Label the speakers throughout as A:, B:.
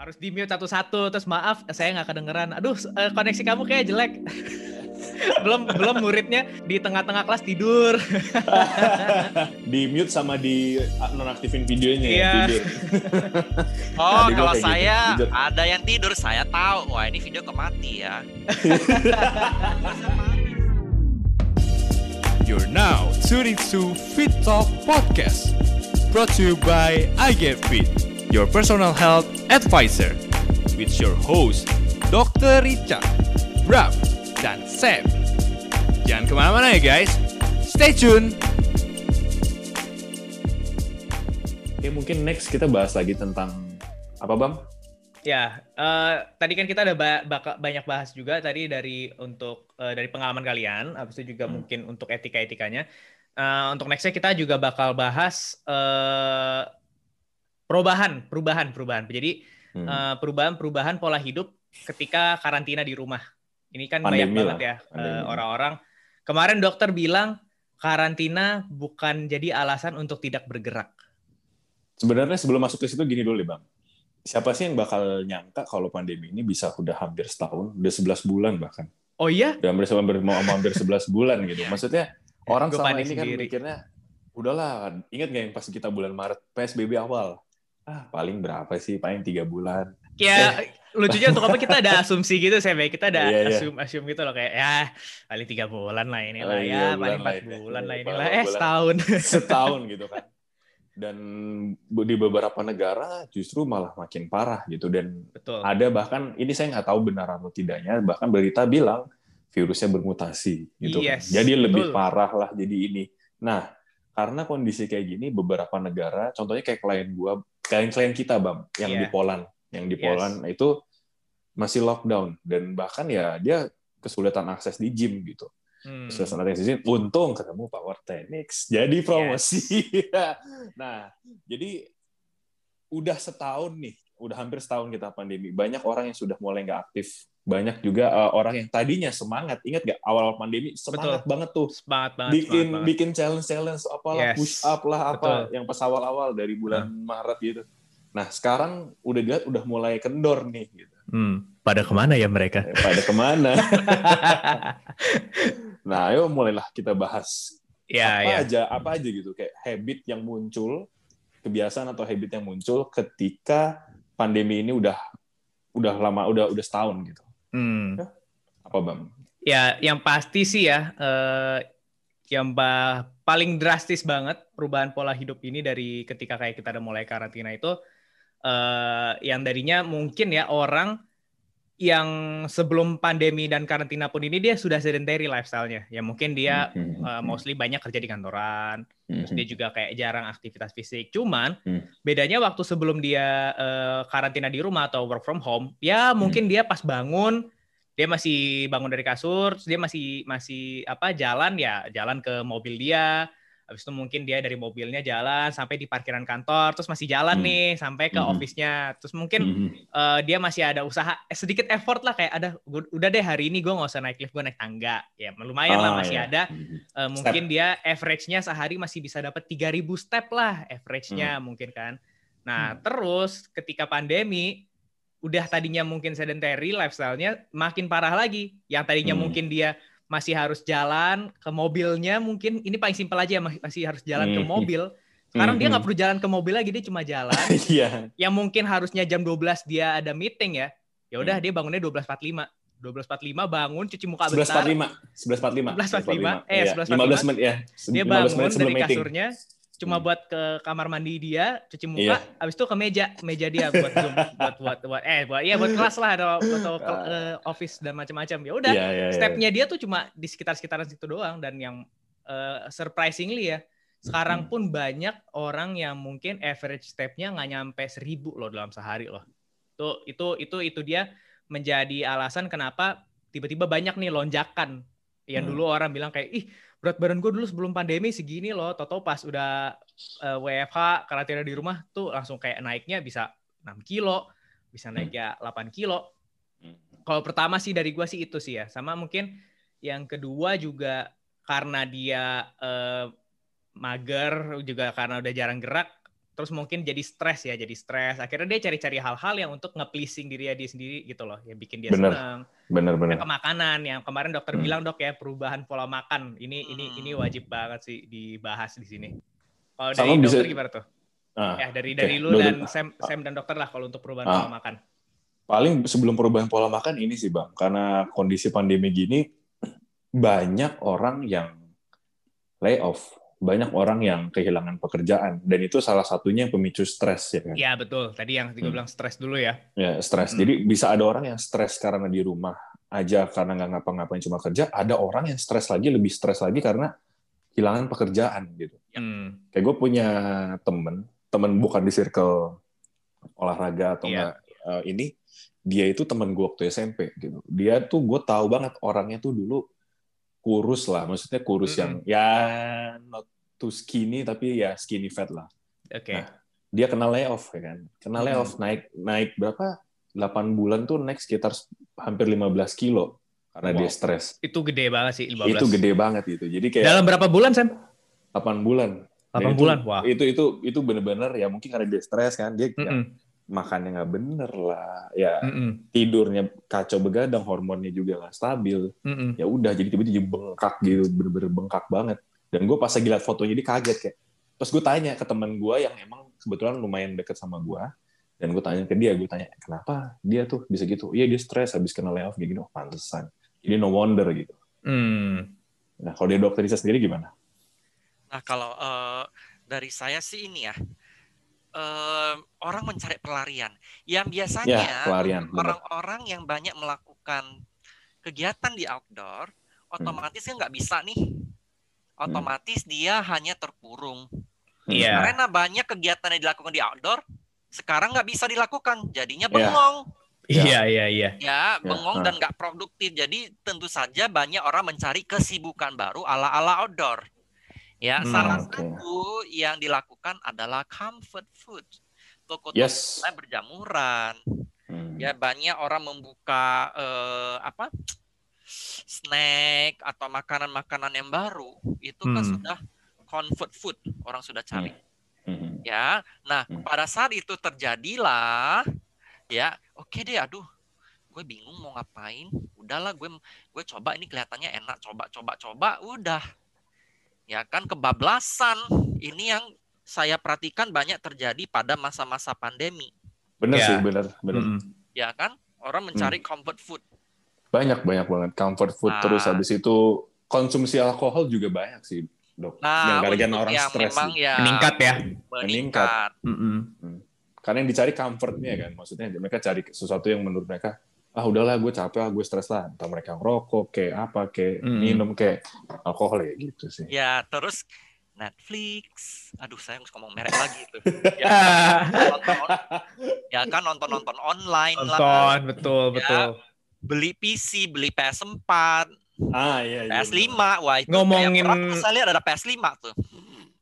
A: harus di mute satu-satu terus maaf saya nggak kedengeran aduh eh, koneksi kamu kayak jelek belum belum muridnya di tengah-tengah kelas tidur
B: di mute sama di nonaktifin videonya ya,
A: Iya.
B: tidur.
C: Oh,
B: Tadi gua
C: kalau
B: gitu,
C: saya
B: tidur.
C: ada yang tidur, saya tahu. Wah, ini video kemati ya.
D: You're now tuning to Fit Talk Podcast, brought to you by I Get Fit, your personal health advisor, with your host Dr. Richard, Bram, dan Sam. Jangan ke mana-mana ya guys, stay tune.
B: Oke, mungkin next kita bahas lagi tentang apa bang?
A: ya eh, tadi kan kita ada ba- baka- banyak bahas juga tadi dari untuk eh, dari pengalaman kalian habis itu juga
B: Hmm.
A: mungkin untuk etika-etikanya Eh, untuk nextnya kita juga bakal bahas eh, perubahan perubahan perubahan jadi
B: Hmm.
A: eh, perubahan-perubahan pola hidup ketika karantina di rumah. Ini kan
B: Pandemi
A: banyak banget
B: lah,
A: ya
B: pandemi.
A: eh, orang-orang. Kemarin dokter bilang karantina bukan jadi alasan untuk tidak bergerak.
B: Sebenarnya sebelum masuk ke situ gini dulu deh bang. Siapa sih yang bakal nyangka kalau pandemi ini bisa udah hampir setahun, udah 11 bulan bahkan.
A: Oh iya?
B: Udah hampir hampir mau hampir 11 bulan gitu. Maksudnya orang
A: Gua
B: selama ini kan
A: sendiri.
B: mikirnya udahlah, ingat gak yang pas kita bulan Maret PSBB awal? Ah, paling berapa sih? Paling tiga bulan.
A: Ya lucunya untuk apa kita ada asumsi gitu saya kita ada
B: Iya, iya.
A: asum asum gitu loh kayak ya paling tiga bulan lah inilah
B: Oh,
A: ya paling
B: bulan
A: empat
B: lah ini.
A: bulan lah
B: Iya,
A: inilah
B: paling
A: eh setahun
B: setahun gitu kan. Dan di beberapa negara justru malah makin parah gitu dan
A: betul
B: ada bahkan ini saya nggak tahu benar atau tidaknya bahkan berita bilang virusnya bermutasi gitu kan.
A: Yes,
B: Jadi lebih
A: betul.
B: parah lah jadi ini. Nah, karena kondisi kayak gini beberapa negara contohnya kayak klien gua, klien-klien kita Bang yang
A: Iya.
B: di Poland, yang di
A: Yes.
B: Poland itu masih lockdown dan bahkan ya dia kesulitan akses di gym gitu.
A: Hmm.
B: Kesulitan akses di gym. Untung ketemu Power Technics. Jadi promosi. nah, jadi udah setahun nih, udah hampir setahun kita pandemi. Banyak orang yang sudah mulai nggak aktif. Banyak juga uh, orang yang tadinya semangat. Ingat nggak awal pandemi semangat banget tuh.
A: semangat banget
B: bikin
A: semangat banget.
B: bikin challenge challenge apalah
A: Yes.
B: push up lah apa
A: Betul.
B: yang pas awal awal dari bulan Maret gitu. Nah sekarang udah dilihat udah mulai kendor nih gitu.
A: Hmm, pada ke mana ya mereka
B: Eh, Pada ke mana? nah ayo mulailah kita bahas
A: ya
B: apa
A: ya
B: aja apa aja gitu kayak habit yang muncul kebiasaan atau habit yang muncul ketika pandemi ini udah udah lama udah udah setahun gitu.
A: Hmm.
B: Apa bang?
A: Ya, yang pasti sih ya, eh, yang ba- paling drastis banget perubahan pola hidup ini dari ketika kayak kita udah mulai karantina itu, eh, yang darinya mungkin ya orang yang sebelum pandemi dan karantina pun ini dia sudah sedentary lifestyle-nya. Ya mungkin dia
B: Hmm, hmm,
A: eh,
B: hmm,
A: mostly banyak kerja di kantoran,
B: hmm,
A: terus dia juga kayak jarang aktivitas fisik. Cuman
B: Hmm.
A: bedanya waktu sebelum dia eh, karantina di rumah atau work from home, ya mungkin dia pas bangun dia masih bangun dari kasur, terus dia masih masih apa jalan ya jalan ke mobil dia. Habis itu mungkin dia dari mobilnya jalan sampai di parkiran kantor, terus masih jalan
B: Hmm.
A: nih sampai ke
B: Hmm.
A: office-nya. Terus mungkin
B: hmm,
A: eh, dia masih ada usaha eh, sedikit effort lah kayak ada udah deh hari ini gue nggak usah naik lift gue naik tangga ya lumayan lah
B: Ah,
A: masih
B: iya.
A: ada
B: Hmm.
A: Eh, mungkin dia average-nya sehari masih bisa dapat 3000 step lah average-nya mungkin kan. Nah,
B: Hmm.
A: terus ketika pandemi udah tadinya mungkin sedentary lifestyle-nya makin parah lagi. Yang tadinya
B: Hmm.
A: mungkin dia masih harus jalan ke mobilnya mungkin ini paling simpel aja ma- masih harus jalan ke
B: Hmm.
A: mobil. Sekarang dia
B: Hmm.
A: nggak perlu jalan ke mobil lagi dia cuma jalan.
B: Iya.
A: yang mungkin harusnya jam 12 dia ada meeting ya. Ya udah
B: Hmm.
A: dia bangunnya 12.45. 12.45 bangun cuci muka bentar.
B: 11.45. 11.45.
A: 11.45. Eh,
B: Iya,
A: 11.45.
B: 15 menit ya.
A: dia
B: 15
A: bangun
B: menit
A: dari
B: meeting.
A: Cuma
B: Hmm.
A: buat ke kamar mandi dia cuci muka
B: Iya.
A: habis itu ke meja meja dia buat zoom buat buat buat eh buat ya buat kelas lah atau atau ke eh, office dan macam-macam ya udah
B: Iya, iya, iya.
A: stepnya dia tuh cuma di sekitar sekitaran situ doang dan yang eh, surprisingly ya sekarang
B: Hmm.
A: pun banyak orang yang mungkin average stepnya nggak nyampe seribu loh dalam sehari loh tuh itu itu itu dia menjadi alasan kenapa tiba-tiba banyak nih lonjakan yang
B: Hmm.
A: dulu orang bilang kayak ih berat badan gue dulu sebelum pandemi segini loh. Toto pas udah eh, WFH karantina di rumah tuh langsung kayak naiknya bisa 6 kilo bisa naik ya 8 kilo.
B: Hmm.
A: kalau pertama sih dari gua sih itu sih ya. Sama mungkin yang kedua juga karena dia eh, mager juga karena udah jarang gerak terus mungkin jadi stres ya, jadi stres. Akhirnya dia cari-cari hal-hal yang untuk nge-pleasing diri dia sendiri gitu loh, yang bikin dia
B: Bener.
A: senang.
B: Bener-bener.
A: Yang ke makanan yang kemarin dokter
B: Hmm.
A: bilang dok ya perubahan pola makan ini ini
C: Hmm.
A: ini wajib banget sih dibahas di sini. Kalau
B: Sama
A: dari
B: bisa-
A: dokter gimana tuh?
B: Nah,
A: Ya dari
B: oke.
A: dari lu
B: Dok-
A: dan Sam, Sam dan dokter lah kalau untuk perubahan
B: Ah.
A: pola makan.
B: paling sebelum perubahan pola makan ini sih bang, karena kondisi pandemi gini banyak orang yang lay off, banyak orang yang kehilangan pekerjaan, dan itu salah satunya yang pemicu stres ya kan.
A: Iya betul. Tadi yang gue
B: Hmm.
A: bilang stres dulu ya.
B: Ya, stres.
A: Hmm.
B: Jadi bisa ada orang yang stres karena di rumah aja karena nggak ngapa-ngapain cuma kerja. Ada orang yang stres lagi, lebih stres lagi karena kehilangan pekerjaan gitu.
A: Hmm.
B: Kayak gue punya temen, temen bukan di circle olahraga atau
A: Iya.
B: enggak eh, ini, dia itu temen gue waktu SMP gitu. Dia tuh gue tahu banget orangnya tuh dulu kurus lah, maksudnya kurus
A: Mm-mm.
B: yang ya not too skinny tapi ya skinny fat lah.
A: Oke.
B: Nah, dia kena layoff ya kan kena
A: Hmm.
B: layoff naik naik berapa 8 bulan tuh naik sekitar hampir 15 kilo karena dia
A: Wow.
B: stres
A: Itu gede banget sih 15.
B: itu gede banget itu jadi kayak
A: Dalam berapa bulan Sam?
B: 8 bulan
A: 8
B: Dan itu-
A: bulan. Wah.
B: itu itu itu bener-bener ya mungkin karena dia stres kan dia ya,
A: Mm-mm.
B: Makannya nggak bener lah. Ya
A: Mm-mm.
B: tidurnya kacau begadang hormonnya juga nggak stabil.
A: Mm-mm.
B: ya udah jadi tiba-tiba bengkak gitu bener-bener bengkak banget. Dan gue pas lagi liat fotonya dia kaget kayak terus gue tanya ke teman gue yang emang kebetulan lumayan deket sama gue dan gue tanya ke dia gue tanya kenapa dia tuh bisa gitu? Iya dia stres habis kena layoff kayak gini oh pantesan. Jadi no wonder gitu.
A: Hmm.
B: nah kalau dia dokter Risa sendiri gimana?
C: Nah, kalau eh, dari saya sih ini ya, eh, orang mencari pelarian. Yang biasanya
B: Ya,
C: orang-orang yang banyak melakukan kegiatan di outdoor,
B: Hmm.
C: otomatis kan nggak bisa nih. Otomatis dia hanya terkurung.
A: Iya.
C: Karena banyak kegiatan yang dilakukan di outdoor, sekarang nggak bisa dilakukan. Jadinya
B: Ya.
C: bengong.
A: Iya, iya, iya.
C: Ya, bengong
B: ah.
C: dan nggak produktif. Jadi tentu saja banyak orang mencari kesibukan baru ala-ala outdoor. Ya,
A: Hmm,
C: salah
B: oke.
C: satu yang dilakukan adalah comfort food. Toko-toko
B: yes
C: berjamuran.
B: Hmm.
C: Ya, banyak orang membuka eh, apa? snack atau makanan-makanan yang baru. Itu kan
A: Hmm.
C: sudah comfort food. Orang sudah cari.
B: Hmm.
C: Ya. Nah,
B: Hmm.
C: pada saat itu terjadilah ya, oke deh aduh gue bingung mau ngapain. Udahlah gue gue coba ini kelihatannya enak, coba coba coba udah. Ya kan kebablasan. Ini yang saya perhatikan banyak terjadi pada masa-masa pandemi.
B: bener
A: Ya.
B: sih bener bener
A: Mm-mm.
C: Ya kan? Orang mencari comfort food.
B: banyak banyak banget comfort food
C: Nah.
B: terus habis itu konsumsi alkohol juga banyak sih dok yang
C: Nah,
B: gara-gara orang
C: yang
B: stres
C: memang ya
A: Meningkat ya.
C: meningkat.
A: Mm-mm.
B: karena yang dicari comfortnya kan maksudnya mereka cari sesuatu yang menurut mereka ah udahlah gue capek ah gue stres lah entah mereka ngerokok kayak apa kayak
A: Hmm.
B: minum kayak alkohol ya gitu sih
C: Ya, terus Netflix. Aduh, saya harus ngomong merek lagi itu. Ya,
A: Ah.
C: nonton, ya kan nonton-nonton online lah.
A: Nonton, betul,
C: Ya.
A: betul.
C: Beli PC, beli PS4,
B: ah iya, iya
C: PS5.
B: bener.
C: Wah, itu
A: Ngomongin-
C: kayak tuh saya lihat ada PS5 tuh.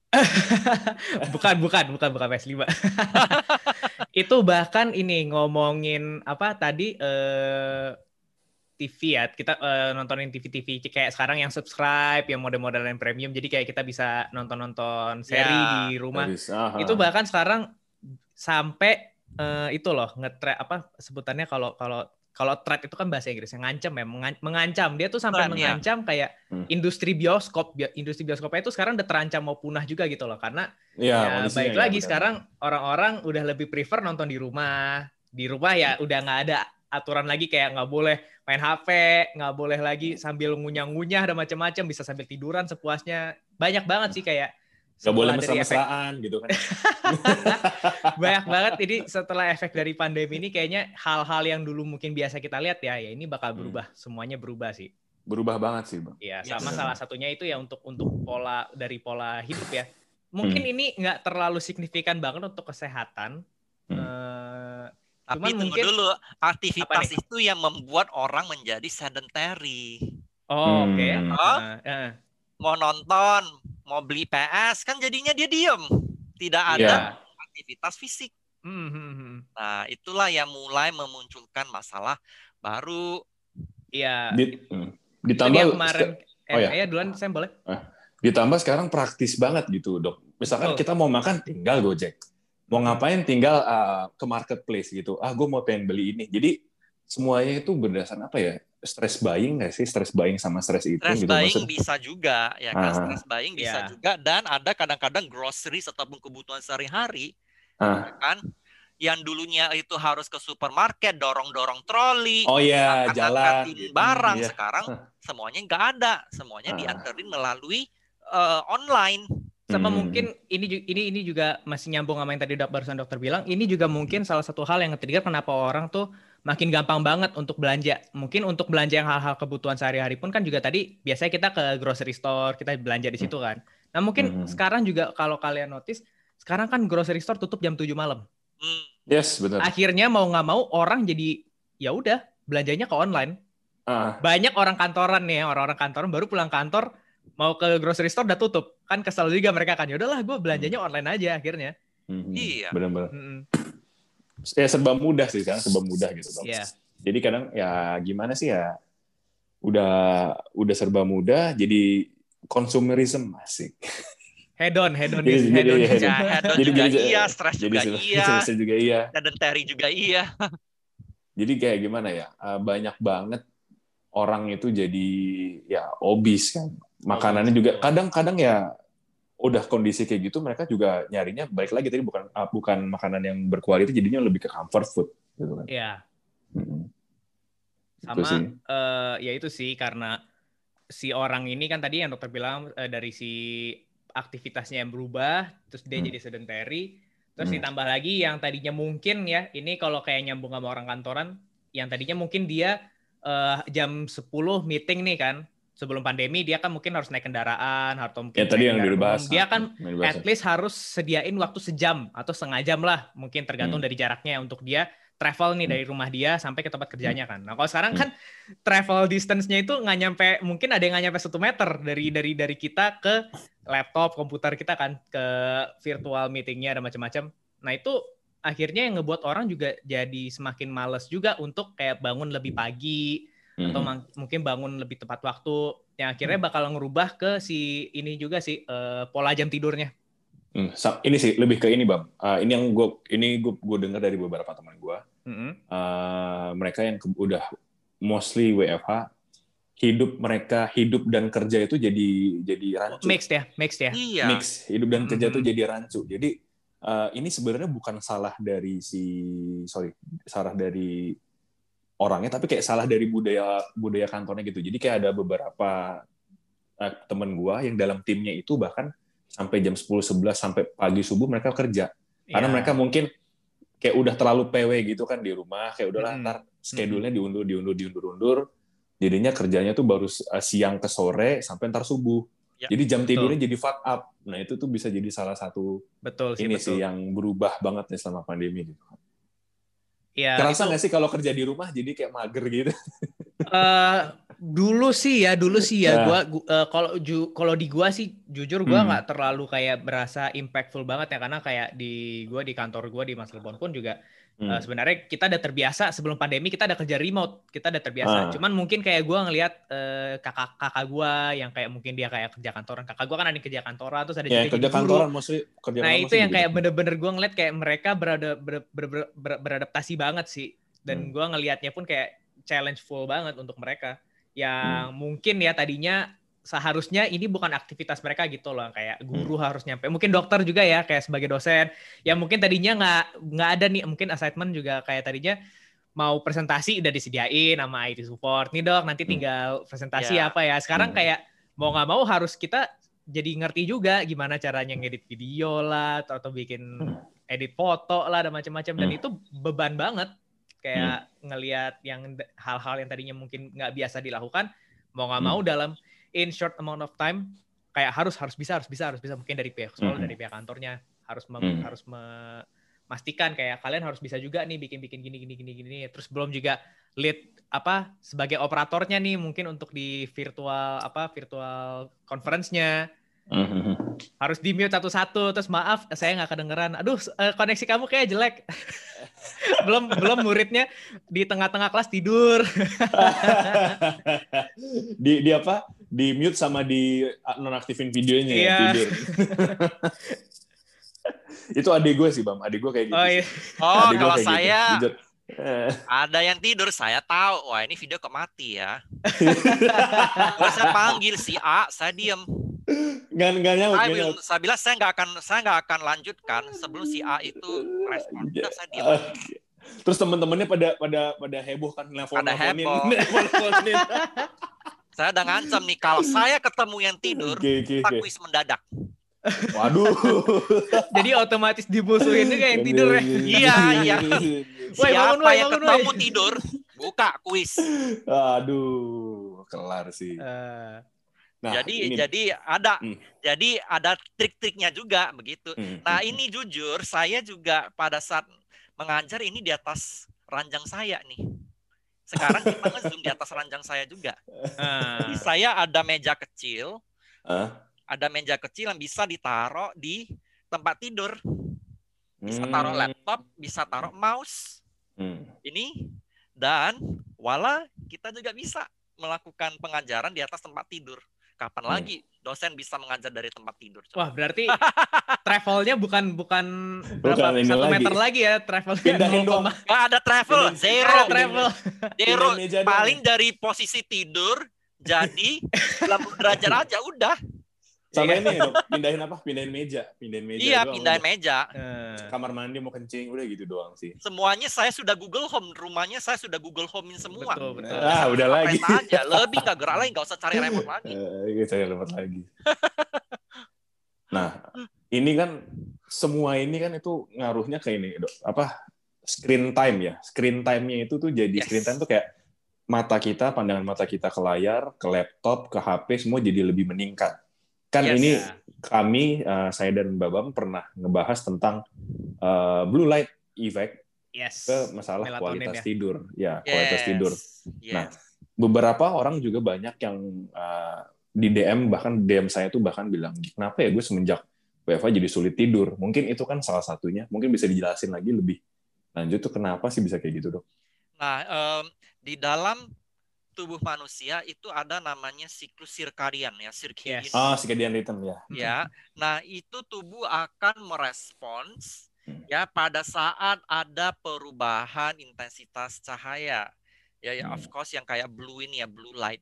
A: bukan, bukan, bukan, bukan PS5. itu bahkan ini ngomongin apa tadi eh TV ya, kita eh, nontonin TV-TV kayak sekarang yang subscribe, yang model-model yang premium, jadi kayak kita bisa nonton-nonton seri
C: Ya.
A: di rumah. Itu bahkan sekarang sampai eh, itu loh ngetre apa sebutannya kalau kalau kalau threat itu kan bahasa Inggris yang ngancam ya mengan- mengancam. Dia tuh sampai
C: Threat, ya.
A: mengancam kayak
B: Hmm.
A: industri bioskop. Bi- industri bioskopnya itu sekarang udah terancam mau punah juga gitu loh karena
B: Iya,
A: ya,
B: kondisinya
A: baik
B: ya,
A: lagi sekarang orang-orang udah lebih prefer nonton di rumah. Di rumah ya udah nggak ada aturan lagi kayak nggak boleh main HP nggak boleh lagi sambil ngunyah-ngunyah dan macam-macam bisa sambil tiduran sepuasnya. Banyak banget sih kayak
B: Gak boleh
A: efek-
B: mesra-mesraan gitu kan.
A: banyak banget jadi setelah efek dari pandemi ini kayaknya hal-hal yang dulu mungkin biasa kita lihat ya ya ini bakal
B: Hmm.
A: berubah semuanya berubah sih
B: Berubah banget sih, Bang.
A: ya
C: Ya,
A: sama
B: benar.
A: salah satunya itu ya untuk untuk pola dari pola hidup ya mungkin ini nggak terlalu signifikan banget untuk kesehatan
B: Hmm.
A: Eh,
C: Tapi
A: Cuman
C: tunggu
A: mungkin-
C: dulu, aktivitas itu yang membuat orang menjadi sedentary.
A: oh oke
B: Hmm.
C: Oh?
A: Eh, eh,
C: Mau nonton, mau beli PS, kan jadinya dia diem. Tidak ada
B: Iya.
C: aktivitas fisik.
A: hmm, hmm, hmm.
C: Nah, itulah yang mulai memunculkan masalah baru.
A: Iya
B: Di- ditambah
A: dia kemarin eh,
B: Oh, ya.
A: ya duluan saya boleh
B: ditambah sekarang praktis banget gitu, Dok. Misalkan
A: Betul.
B: kita mau makan tinggal Gojek. mau ngapain tinggal uh, ke marketplace gitu ah gue mau pengen beli ini jadi semuanya itu berdasarkan apa ya stress buying nggak sih stress buying sama stress itu
C: Stress
B: gitu
C: buying
B: maksud
C: bisa juga ya kan
B: Ah.
C: stress buying bisa
A: Iya.
C: juga dan ada kadang-kadang groceries ataupun kebutuhan sehari-hari
B: ah
C: ya kan yang dulunya itu harus ke supermarket dorong-dorong troli
B: oh ya jalan
C: angkat-angkatin
B: gitu.
C: barang
B: Iya.
C: sekarang semuanya nggak ada semuanya
B: Ah.
C: dianterin melalui eh, online
A: Sama
B: Hmm.
A: mungkin ini ini ini juga masih nyambung sama yang tadi dok, barusan dokter bilang. Ini juga mungkin salah satu hal yang nge-trigger kenapa orang tuh makin gampang banget untuk belanja. Mungkin untuk belanja yang hal-hal kebutuhan sehari-hari pun kan juga tadi biasanya kita ke grocery store, kita belanja di situ kan. Nah, mungkin
B: Hmm.
A: sekarang juga kalau kalian notice, sekarang kan grocery store tutup jam 7 malam.
C: Hmm,
B: yes benar
A: Akhirnya mau nggak mau orang jadi ya udah belanjanya ke online.
B: ah
A: Banyak orang kantoran nih, orang-orang kantoran baru pulang kantor mau ke grocery store udah tutup. Kan kesel juga mereka kan. Ya udahlah, gue belanjanya online aja akhirnya.
B: Mhm.
C: Iya.
B: benar-benar
A: Mm-mm.
B: Ya serba mudah sih sekarang serba mudah gitu Dok.
A: Iya.
B: jadi kadang ya gimana sih ya udah udah serba mudah jadi konsumerisme asik
A: Head on, head on,
B: Jadi-
A: head on.
B: jadi-
C: ya hedon
B: Jadi-
C: juga
B: jadi-
C: iya stres juga
B: jadi
C: iya
B: juga iya
C: sedentary juga iya
B: jadi kayak gimana ya eh, banyak banget orang itu jadi ya obes kan makanannya juga kadang-kadang ya udah kondisi kayak gitu mereka juga nyarinya baik lagi tadi bukan ah, bukan makanan yang berkualitas jadinya lebih ke comfort food gitu kan
A: Iya.
B: Itu
A: Sama eh, ya itu sih karena si orang ini kan tadi yang dokter bilang eh, dari si aktivitasnya yang berubah, terus dia
B: Hmm.
A: jadi sedentary, terus
B: Hmm.
A: ditambah lagi yang tadinya mungkin ya, ini kalau kayak nyambung sama orang kantoran, yang tadinya mungkin dia eh, jam 10 meeting nih kan, sebelum pandemi dia kan mungkin harus naik kendaraan atau mungkin
B: ya tadi
A: naik
B: yang dibahas.
A: Dia kan at least harus sediain waktu sejam atau setengah jam lah mungkin tergantung
B: Hmm.
A: dari jaraknya untuk dia travel nih
B: Hmm.
A: dari rumah dia sampai ke tempat kerjanya kan. Nah kalau sekarang
B: Hmm.
A: kan travel distance-nya itu nggak nyampe mungkin ada yang nggak nyampe satu meter dari dari dari kita ke laptop komputer kita kan ke virtual meetingnya ada macam-macam. Nah itu akhirnya yang ngebuat orang juga jadi semakin males juga untuk kayak bangun lebih pagi atau
B: Mhm.
A: mang- mungkin bangun lebih tepat waktu yang akhirnya bakal ngerubah ke si ini juga sih eh, pola jam tidurnya.
B: Hmm, ini sih lebih ke ini bang. Ah, ini yang gue ini gue gue dengar dari beberapa teman gue.
A: Mm-mm.
B: Ah, mereka yang ke- udah mostly WFH hidup mereka hidup dan kerja itu jadi jadi rancu.
A: Mixed ya, mixed ya.
C: iya
B: Mix hidup dan kerja itu
A: Mhm.
B: jadi rancu. Jadi ah, ini sebenarnya bukan salah dari si sorry salah dari orangnya tapi kayak salah dari budaya budaya kantornya gitu. Jadi kayak ada beberapa eh, temen gua yang dalam timnya itu bahkan sampai jam 10 11 sampai pagi subuh mereka kerja. Karena
A: Ya.
B: mereka mungkin kayak udah terlalu PW gitu kan di rumah, kayak udahlah
A: Mm-mm.
B: ntar schedule-nya diundur diundur diundur undur. Jadinya kerjanya tuh baru eh, siang ke sore sampai ntar subuh.
C: Ya,
B: jadi jam tidurnya jadi fuck up. Nah, itu tuh bisa jadi salah satu
A: betul sih
B: ini
A: betul.
B: sih yang berubah banget nih selama pandemi gitu.
A: Ya,
B: Kerasa nggak sih kalau kerja di rumah jadi kayak mager gitu?
A: eh, dulu sih ya, dulu sih ya
B: Nah.
A: gua gu- eh, kalau ju- kalau di gua sih jujur gua
B: Hmm.
A: nggak terlalu kayak berasa impactful banget ya karena kayak di gua di kantor gua di Mas Lebon pun juga
B: Hmm.
A: Eh, sebenarnya kita udah terbiasa sebelum pandemi kita ada kerja remote kita udah terbiasa
B: Ah.
A: cuman mungkin kayak gua ngelihat eh, kakak kakak gua yang kayak mungkin dia kayak kerja kantoran kakak gua kan ada yang kerja kantoran terus ada
B: ya
A: juga
B: kerja kantoran mostly kerja
A: nah itu yang
B: gitu.
A: kayak bener-bener gua ngeliat kayak mereka berada ber- ber- ber- ber- beradaptasi banget sih dan
B: Hmm.
A: gua ngelihatnya pun kayak challengeful banget untuk mereka yang
B: Hmm.
A: mungkin ya tadinya seharusnya ini bukan aktivitas mereka gitu loh kayak guru
B: Hmm.
A: harus nyampe mungkin dokter juga ya kayak sebagai dosen yang mungkin tadinya nggak nggak ada nih mungkin assignment juga kayak tadinya mau presentasi udah disediain sama IT support nih dok nanti
B: Hmm.
A: tinggal presentasi
C: Ya.
A: apa ya sekarang
B: Hmm.
A: kayak mau nggak mau harus kita jadi ngerti juga gimana caranya ngedit video lah atau, atau bikin
B: Hmm.
A: edit foto lah dan macam-macam dan
B: Hmm.
A: itu beban banget kayak ngelihat yang hal-hal yang tadinya mungkin nggak biasa dilakukan mau nggak
B: Hmm.
A: mau dalam in short amount of time kayak harus harus bisa harus bisa harus bisa. Mungkin dari pihak sekolah
B: Hmm.
A: dari pihak kantornya harus mem-
B: Hmm.
A: harus memastikan kayak kalian harus bisa juga nih bikin bikin gini gini gini gini. Terus belum juga lead apa sebagai operatornya nih mungkin untuk di virtual apa virtual conference-nya.
B: Mhm.
A: harus di mute satu-satu. Terus maaf saya nggak kedengeran. Aduh eh, koneksi kamu kayak jelek. Belum belum muridnya di tengah-tengah kelas tidur.
B: Di di apa di mute sama di nonaktifin videonya ya,
A: Iya.
B: tidur Itu adik gue sih, Bam. Adik gue kayak gitu.
A: Oh iya.
C: Oh,
B: Adik
C: kalau
B: gitu,
C: saya.
B: Eh,
C: ada yang tidur, saya tahu. Wah, ini video kok mati ya. Kalau saya panggil si A, saya diem.
B: Nggak nggak nyaut,
C: Saya, saya bilang saya nggak akan saya nggak akan lanjutkan sebelum si A itu respon. Udah saya diem.
B: Terus teman-temannya pada pada pada heboh kan nelfon
C: Pada
B: nelfonin.
C: Saya udah ngancam nih kalau saya ketemu yang tidur,
B: oke,
C: kita
B: oke.
C: kuis mendadak.
B: Waduh.
A: Jadi otomatis dimusuhin juga yang tidur ya.
C: Iya, iya.
A: Woi, bangun,
C: Siapa
A: woi,
C: yang
A: bangun,
C: ketemu
A: woi.
C: tidur, buka kuis.
B: Aduh, kelar sih.
A: Eh,
B: Nah,
C: jadi
B: ini,
C: jadi ada
B: Hmm.
C: jadi ada trik-triknya juga begitu.
B: Hmm,
C: Nah,
B: hmm,
C: ini jujur saya juga pada saat mengajar ini di atas ranjang saya nih. Sekarang kita nge-zoom di atas ranjang saya juga. Jadi saya ada meja kecil,
B: ah,
C: ada meja kecil yang bisa ditaruh di tempat tidur. Bisa taruh
B: hmm,
C: laptop, bisa taruh mouse.
B: hmm.
C: Ini dan wala kita juga bisa melakukan pengajaran di atas tempat tidur. Kapan
B: Hmm.
C: lagi dosen bisa mengajar dari tempat tidur? coba?
A: Wah, berarti travelnya bukan bukan
B: Bukan
A: berapa
B: ini
A: satu
B: lagi.
A: meter lagi ya travelnya.
B: Pindahin
A: 0,
B: doang.
C: Nggak ada travel,
B: Pindahin-
C: zero.
A: ada travel.
C: Zero. Paling dari posisi tidur jadi 90 derajat aja udah.
B: Sama
A: Iya.
B: ini dok, pindahin apa? Pindahin meja, pindahin meja.
C: iya,
B: doang,
C: pindahin
B: udah.
C: meja.
A: Eh,
B: Kamar mandi mau kencing, udah gitu doang sih.
C: Semuanya saya sudah Google Home, rumahnya saya sudah Google Homein semua.
A: Betul, betul.
B: Ah, udah
C: Apa
B: lagi.
C: aja, lebih nggak gerak lagi, nggak usah cari remote lagi.
B: Eh, saya lewat lagi. nah, ini kan semua ini kan itu ngaruhnya ke ini, dok. Apa screen time ya? Screen time-nya itu tuh jadi
C: Yes.
B: screen time tuh kayak mata kita, pandangan mata kita ke layar, ke laptop, ke HP, semua jadi lebih meningkat. Kan
C: Yes.
B: ini kami, eh, saya dan Mbak Bam pernah ngebahas tentang eh, blue light effect
A: yes.
B: ke masalah
A: Melatonin
B: kualitas
A: ya.
B: tidur. Ya, kualitas
C: Yes.
B: tidur.
C: Yes.
B: Nah, beberapa orang juga banyak yang uh, di DM bahkan DM saya tuh bahkan bilang kenapa ya gue semenjak WFA jadi sulit tidur mungkin itu kan salah satunya mungkin bisa dijelasin lagi lebih lanjut tuh kenapa sih bisa kayak gitu dok
C: Nah, em, di dalam tubuh manusia itu ada namanya siklus sirkadian ya, circadian.
A: Yes.
B: ah circadian rhythm ya
C: ya. Nah, itu tubuh akan merespons
B: Hmm.
C: ya pada saat ada perubahan intensitas cahaya. Ya, ya of
B: Hmm.
C: course yang kayak blue ini ya, blue light.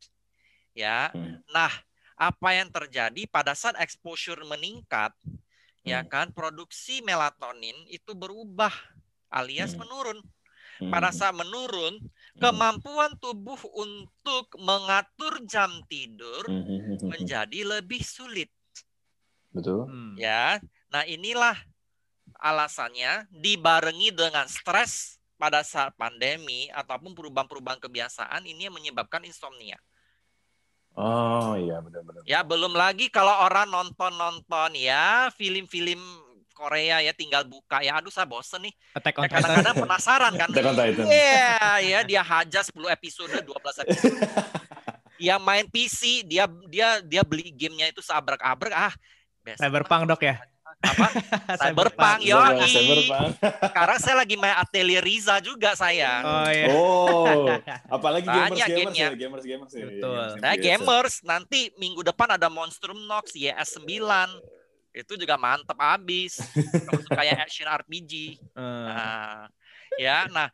C: Ya.
B: Hmm.
C: Nah, apa yang terjadi pada saat exposure meningkat ya kan produksi melatonin itu berubah alias menurun. Pada saat menurun. Kemampuan tubuh untuk mengatur jam tidur
B: Hmm, hmm, hmm,
C: menjadi lebih sulit
B: betul
C: ya. Nah, inilah alasannya dibarengi dengan stres pada saat pandemi ataupun perubahan-perubahan kebiasaan ini yang menyebabkan insomnia.
B: oh iya benar-benar
C: Ya, belum lagi kalau orang nonton-nonton ya film-film Korea ya tinggal buka ya aduh saya bosen nih.
A: Attack on
C: Ya, kadang-kadang penasaran kan.
B: Attack on Titan.
C: Iya, ya dia hajar 10 episode, 12 episode. yang main PC dia dia dia beli gamenya itu seabrek-abrek ah.
A: Cyberpunk dok ya.
C: Apa? Cyberpunk, yo.
B: Cyberpunk.
C: Sekarang saya lagi main Atelier Riza juga saya.
A: Oh iya.
B: oh apalagi gamers
C: Banyak
B: gamers
C: gamenya.
B: ya gamers gamers ya.
A: Betul.
B: Gamers,
C: Saya
B: gamers.
C: gamers, nanti minggu depan ada Monstrum Nox YS9. Itu juga mantep abis. Yang action RPG.
A: Eh,
C: Nah, ya, nah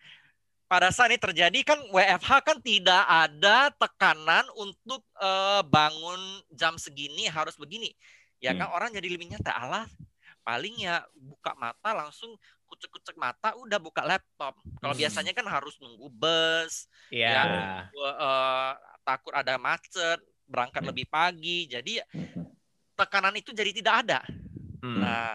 C: pada saat ini terjadi kan WFH kan tidak ada tekanan untuk eh, bangun jam segini harus begini. Ya kan orang jadi lebih nyata Allah paling ya buka mata langsung kucek-kucek mata udah buka laptop. Kalau
A: Hmm.
C: biasanya kan harus nunggu bus,
A: Iya.
C: Ya. eh, takut ada macet, berangkat
B: Hmm.
C: lebih pagi. Jadi
B: Hmm.
C: Tekanan itu jadi tidak ada.
A: Hmm.
C: Nah,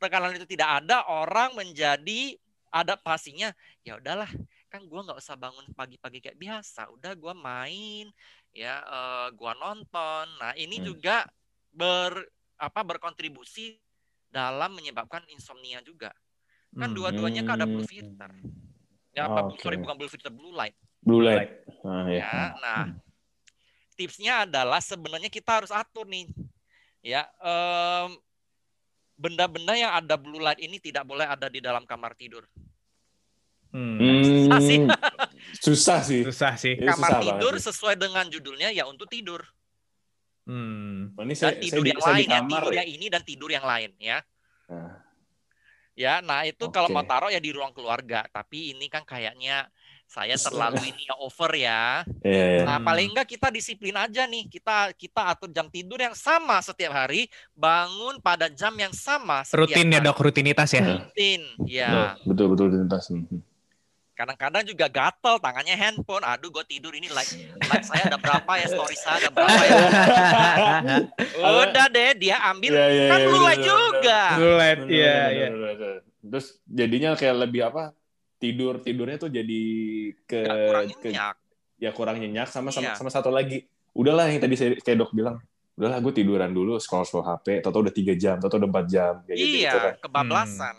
C: tekanan itu tidak ada, orang menjadi adaptasinya. Ya udahlah, kan gua nggak usah bangun pagi-pagi kayak biasa. Udah gua main, ya, eh, gua nonton. Nah, ini
B: Hmm.
C: juga ber apa berkontribusi dalam menyebabkan insomnia juga. Kan
A: Hmm.
C: dua-duanya kan ada blue filter. Ya, apa
B: Oke.
C: sorry bukan blue filter, blue light.
B: blue light ah, ya.
C: Ya, nah, tipsnya adalah sebenarnya kita harus atur nih, ya, benda-benda yang ada blue light ini tidak boleh ada di dalam kamar tidur.
A: Hmm.
C: Susah sih.
B: susah sih
A: Susah sih.
C: Kamar
B: susah
C: tidur
B: banget
C: sesuai dengan judulnya ya untuk tidur.
A: Hmm.
B: Ini
C: Dan
B: saya,
C: tidur
B: saya, di,
C: yang
B: saya di
C: lain ya,
B: kamar
C: tidur
B: ya.
C: yang ini dan tidur yang lain ya.
B: Nah,
C: Ya, nah itu kalau
B: Oke.
C: mau taruh ya di ruang keluarga. Tapi ini kan kayaknya saya terlalu ini ya over ya.
B: Iya, iya.
C: Nah, paling enggak kita disiplin aja nih. Kita kita atur jam tidur yang sama setiap hari, bangun pada jam yang sama setiap
A: Rutin ya
C: hari.
A: dok, rutinitas ya.
C: Rutin, ya.
B: Betul, betul, betul. lintas. Hmm.
C: Kadang-kadang juga gatel tangannya handphone. Aduh, gue tidur ini like like saya ada berapa ya, story saya ada berapa ya. Udah deh, dia ambil
B: Iya, iya,
C: kan mulai
B: bener,
C: juga.
B: Bener,
A: iya iya.
B: Terus jadinya kayak lebih apa? Tidur tidurnya tuh jadi ke,
C: Nggak kurang
B: ke
C: nyenyak.
B: ya kurang nyenyak sama sama,
C: Iya.
B: sama satu lagi. Udahlah yang tadi saya kayak dok bilang, udahlah gue tiduran dulu scroll scroll HP, atau udah tiga jam, atau udah empat jam kayak gitu,
C: Iya,
B: gitu kan.
C: kebablasan.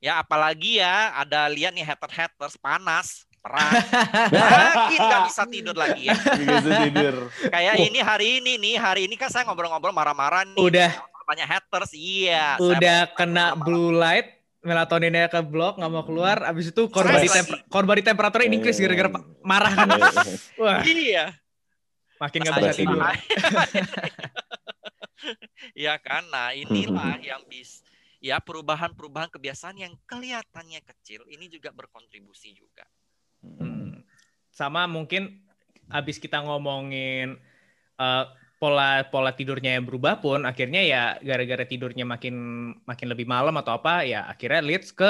C: Ya apalagi ya ada lihat nih hater-haters panas, perang. Makin nggak bisa tidur lagi ya.
B: Begitu tidur.
C: Kayak
B: Oh.
C: ini hari ini nih, hari ini kan saya ngobrol-ngobrol marah-marah nih.
A: Udah
C: banyak haters, iya.
A: Udah kena blue light, melatoninnya ke blok nggak mau keluar, abis itu korban di, temper- korban di temperatur increase gara-gara pa- marah kan. Wah,
C: Iya.
A: makin nggak bisa tidur.
C: Iya kan, nah inilah yang bis ya perubahan-perubahan kebiasaan yang kelihatannya kecil ini juga berkontribusi juga.
A: Hmm. Sama mungkin abis kita ngomongin eh, pola pola tidurnya yang berubah pun akhirnya ya gara-gara tidurnya makin makin lebih malam atau apa ya akhirnya leads ke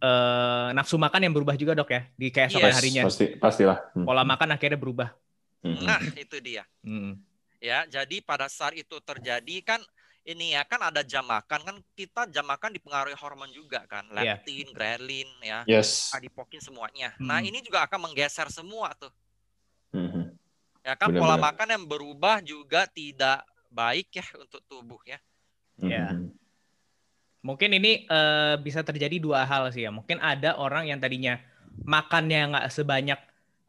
A: eh, nafsu makan yang berubah juga dok ya di keesokan
C: Yes,
A: harinya
B: Pasti, pastilah. Hmm.
A: pola makan akhirnya berubah.
B: Hmm.
C: Nah, itu dia.
A: Hmm.
C: Ya, jadi pada saat itu terjadi kan ini ya kan ada jam makan kan kita jam makan dipengaruhi hormon juga kan,
A: Iya.
C: leptin, grelin ya,
B: Yes.
C: adipokin semuanya. Nah,
A: Hmm.
C: ini juga akan menggeser semua tuh.
B: Hmm.
C: Ya kan pola makan yang berubah juga tidak baik ya untuk tubuh ya.
A: Ya. Mungkin ini eh, bisa terjadi dua hal sih ya. Mungkin ada orang yang tadinya makannya nggak sebanyak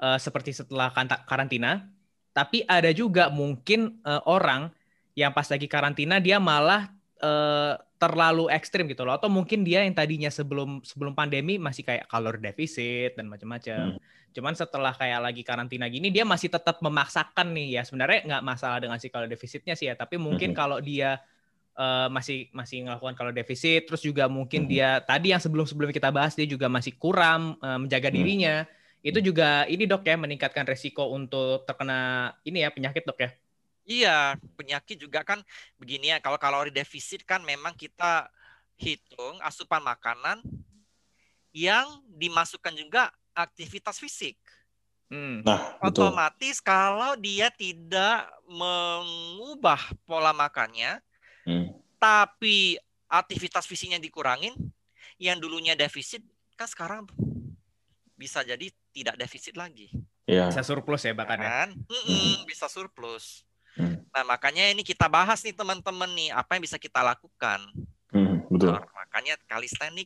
A: eh, seperti setelah karantina, tapi ada juga mungkin eh, orang yang pas lagi karantina dia malah eh, terlalu ekstrim gitu loh. Atau mungkin dia yang tadinya sebelum sebelum pandemi masih kayak kalori defisit dan macam-macam. Cuman setelah kayak lagi karantina gini dia masih tetap memaksakan nih ya. Sebenarnya nggak masalah dengan si kalori defisitnya sih ya, tapi mungkin
B: Mhm.
A: kalau dia eh, masih masih melakukan kalori defisit, terus juga mungkin
B: Mhm.
A: dia tadi yang sebelum-sebelum kita bahas dia juga masih kurang eh, menjaga
B: Mhm.
A: dirinya. Itu juga ini dok ya meningkatkan resiko untuk terkena ini ya penyakit dok ya.
C: Iya, penyakit juga kan begini ya. Kalau kalori defisit kan memang kita hitung asupan makanan yang dimasukkan juga aktivitas fisik.
A: Hmm.
B: Nah, betul.
C: Otomatis kalau dia tidak mengubah pola makannya,
B: Hmm.
C: tapi aktivitas fisiknya dikurangin, yang dulunya defisit kan sekarang bisa jadi tidak defisit lagi.
B: Ya.
A: Bisa surplus ya bahkan ya.
C: kan? Bisa surplus.
B: Hmm.
C: Nah, makanya ini kita bahas nih teman-teman nih, apa yang bisa kita lakukan.
B: Hmm, betul.
C: Nah, makanya calisthenic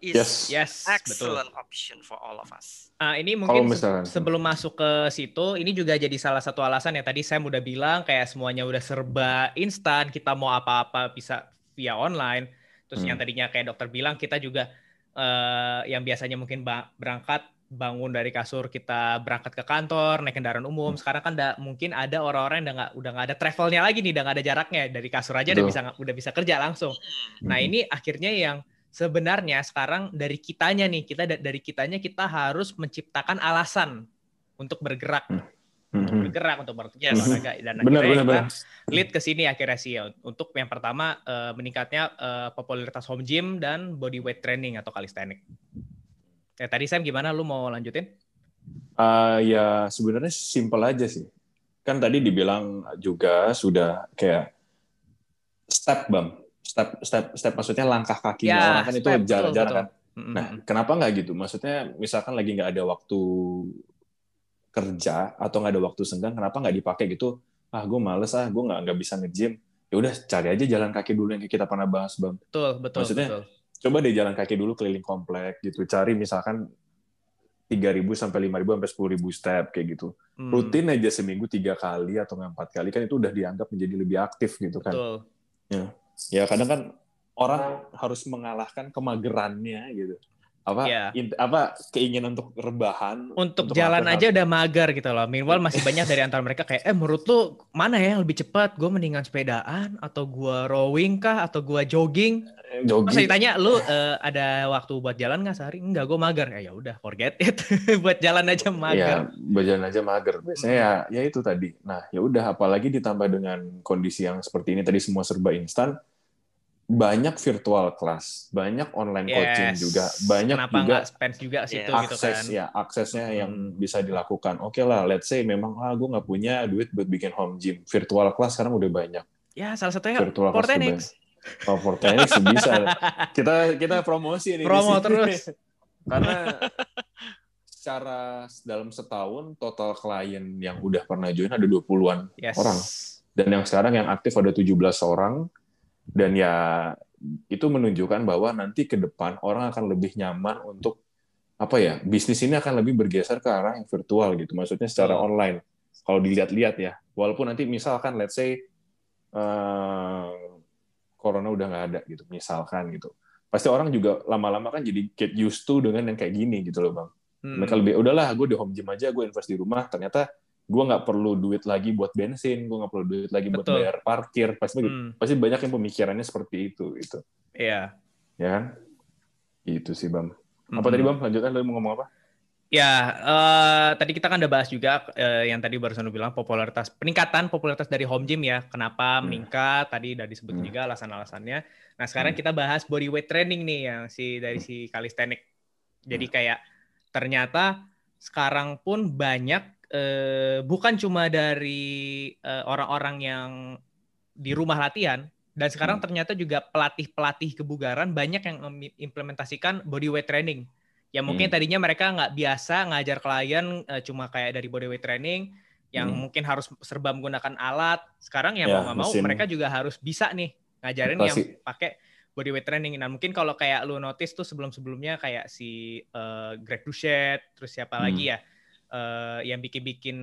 C: is
B: Yes.
A: Yes, betul.
C: excellent option for all of us.
A: Ah, ini mungkin
B: misalkan
A: sebelum masuk ke situ, ini juga jadi salah satu alasan ya tadi saya udah bilang kayak semuanya udah serba instan, kita mau apa-apa bisa via online. Terus
B: Hmm.
A: yang tadinya kayak dokter bilang kita juga eh, yang biasanya mungkin berangkat bangun dari kasur kita berangkat ke kantor naik kendaraan umum.
B: Hmm.
A: Sekarang kan da- mungkin ada orang-orang yang udah nggak udah nggak ada travelnya lagi nih, udah nggak ada jaraknya dari kasur aja udah bisa udah bisa kerja langsung.
C: Hmm.
A: Nah ini akhirnya yang sebenarnya sekarang dari kitanya nih kita da- dari kitanya kita harus menciptakan alasan untuk bergerak, untuk
B: Hmm.
A: bergerak untuk
C: Yes.
A: berolahraga dan
B: Benar,
A: akhirnya
B: benar,
A: kita lead ke sini akhirnya sih ya. untuk yang pertama eh, meningkatnya eh, popularitas home gym dan body weight training atau calisthenic. Ya tadi Sam gimana lu mau lanjutin?
B: Ah, ya sebenarnya simpel aja sih. Kan tadi dibilang juga sudah kayak step bang, step step step maksudnya langkah kakinya
A: Ya,
B: orang kan itu
A: step,
B: jalan-jalan
A: betul.
B: kan. Nah, kenapa nggak gitu? Maksudnya misalkan lagi nggak ada waktu kerja atau nggak ada waktu senggang, kenapa nggak dipakai gitu? Ah, gue males ah, gue nggak nggak bisa nge-gym. Ya udah cari aja jalan kaki dulu yang kita pernah bahas bang.
A: betul betul
B: Maksudnya,
A: betul.
B: Coba deh jalan kaki dulu keliling komplek gitu. Cari misalkan 3.000 sampai 5.000 sampai 10.000 step kayak gitu.
A: Hmm,
B: Rutin aja seminggu tiga kali atau empat kali kan itu udah dianggap menjadi lebih aktif gitu kan.
A: Betul.
B: Ya kadang kan orang harus mengalahkan kemagerannya gitu. Apa
A: Iya.
B: int- apa keinginan untuk rebahan
A: Untuk,
B: untuk
A: jalan aja udah mager gitu loh. Meanwhile masih banyak dari antara mereka kayak, eh menurut lu mana ya yang lebih cepat? Gue mendingan sepedaan atau gua rowing kah atau gua jogging? Terus
B: jogging
A: ditanya lu eh, ada waktu buat jalan nggak sehari? Enggak, gue mager. Ya ya udah, forget it. buat jalan aja
B: ya
A: mager.
B: berjalan aja mager biasanya ya ya itu tadi nah ya udah apalagi ditambah dengan kondisi yang seperti ini tadi semua serba instan banyak virtual class banyak online coaching
A: Yes.
B: juga banyak
A: Kenapa
B: juga
A: spend juga situ gitu
B: akses
A: kan?
B: ya aksesnya yang
A: Hmm.
B: bisa dilakukan oke lah let's say memang ah gue nggak punya duit buat bikin home gym virtual class sekarang udah banyak
A: Ya salah satunya
B: virtual class oh bisa kita kita promosi nih
A: Promo terus.
B: karena secara dalam setahun total klien yang udah pernah join ada 20-an
A: Yes.
B: Orang. dan yang sekarang yang aktif ada 17 orang dan ya itu menunjukkan bahwa nanti ke depan orang akan lebih nyaman untuk apa ya bisnis ini akan lebih bergeser ke arah yang virtual gitu. Maksudnya secara
A: Betul.
B: online. Kalau dilihat-lihat ya walaupun nanti misalkan let's say eh, corona udah nggak ada gitu misalkan gitu. Pasti orang juga lama-lama kan jadi get used to dengan yang kayak gini gitu loh bang.
A: Hmm.
B: mereka lebih udahlah gue di home gym aja gue invest di rumah. Ternyata gue nggak perlu duit lagi buat bensin gue nggak perlu duit lagi buat
A: Betul.
B: bayar parkir pasti
A: Hmm,
B: pasti banyak yang pemikirannya seperti itu itu
A: Iya.
B: ya kan itu sih bang apa
A: Mm-mm.
B: tadi bang lanjutan lu mau ngomong apa
A: Ya, eh, tadi kita kan udah bahas juga eh, yang tadi barusan lu bilang popularitas peningkatan popularitas dari home gym ya. Kenapa
B: Hmm.
A: meningkat? Tadi udah disebut
B: Hmm.
A: juga alasan-alasannya. Nah, sekarang
B: Hmm.
A: kita bahas body weight training nih yang si dari si calisthenic. Jadi
B: Hmm.
A: kayak ternyata sekarang pun banyak eh, bukan cuma dari eh, orang-orang yang di rumah latihan dan sekarang
B: Hmm.
A: ternyata juga pelatih-pelatih kebugaran banyak yang mengimplementasikan body weight training. Ya mungkin
B: Hmm.
A: tadinya mereka nggak biasa ngajar klien eh, cuma kayak dari body weight training yang
B: Hmm.
A: mungkin harus serba menggunakan alat. Sekarang ya
B: Ya,
A: mau nggak mau mereka juga harus bisa nih ngajarin yang
B: Pasti.
A: pakai body weight training. Nah mungkin kalau kayak lu notice tuh sebelum-sebelumnya kayak si eh, Greg Doucette, terus siapa
B: Hmm.
A: lagi ya eh, yang bikin-bikin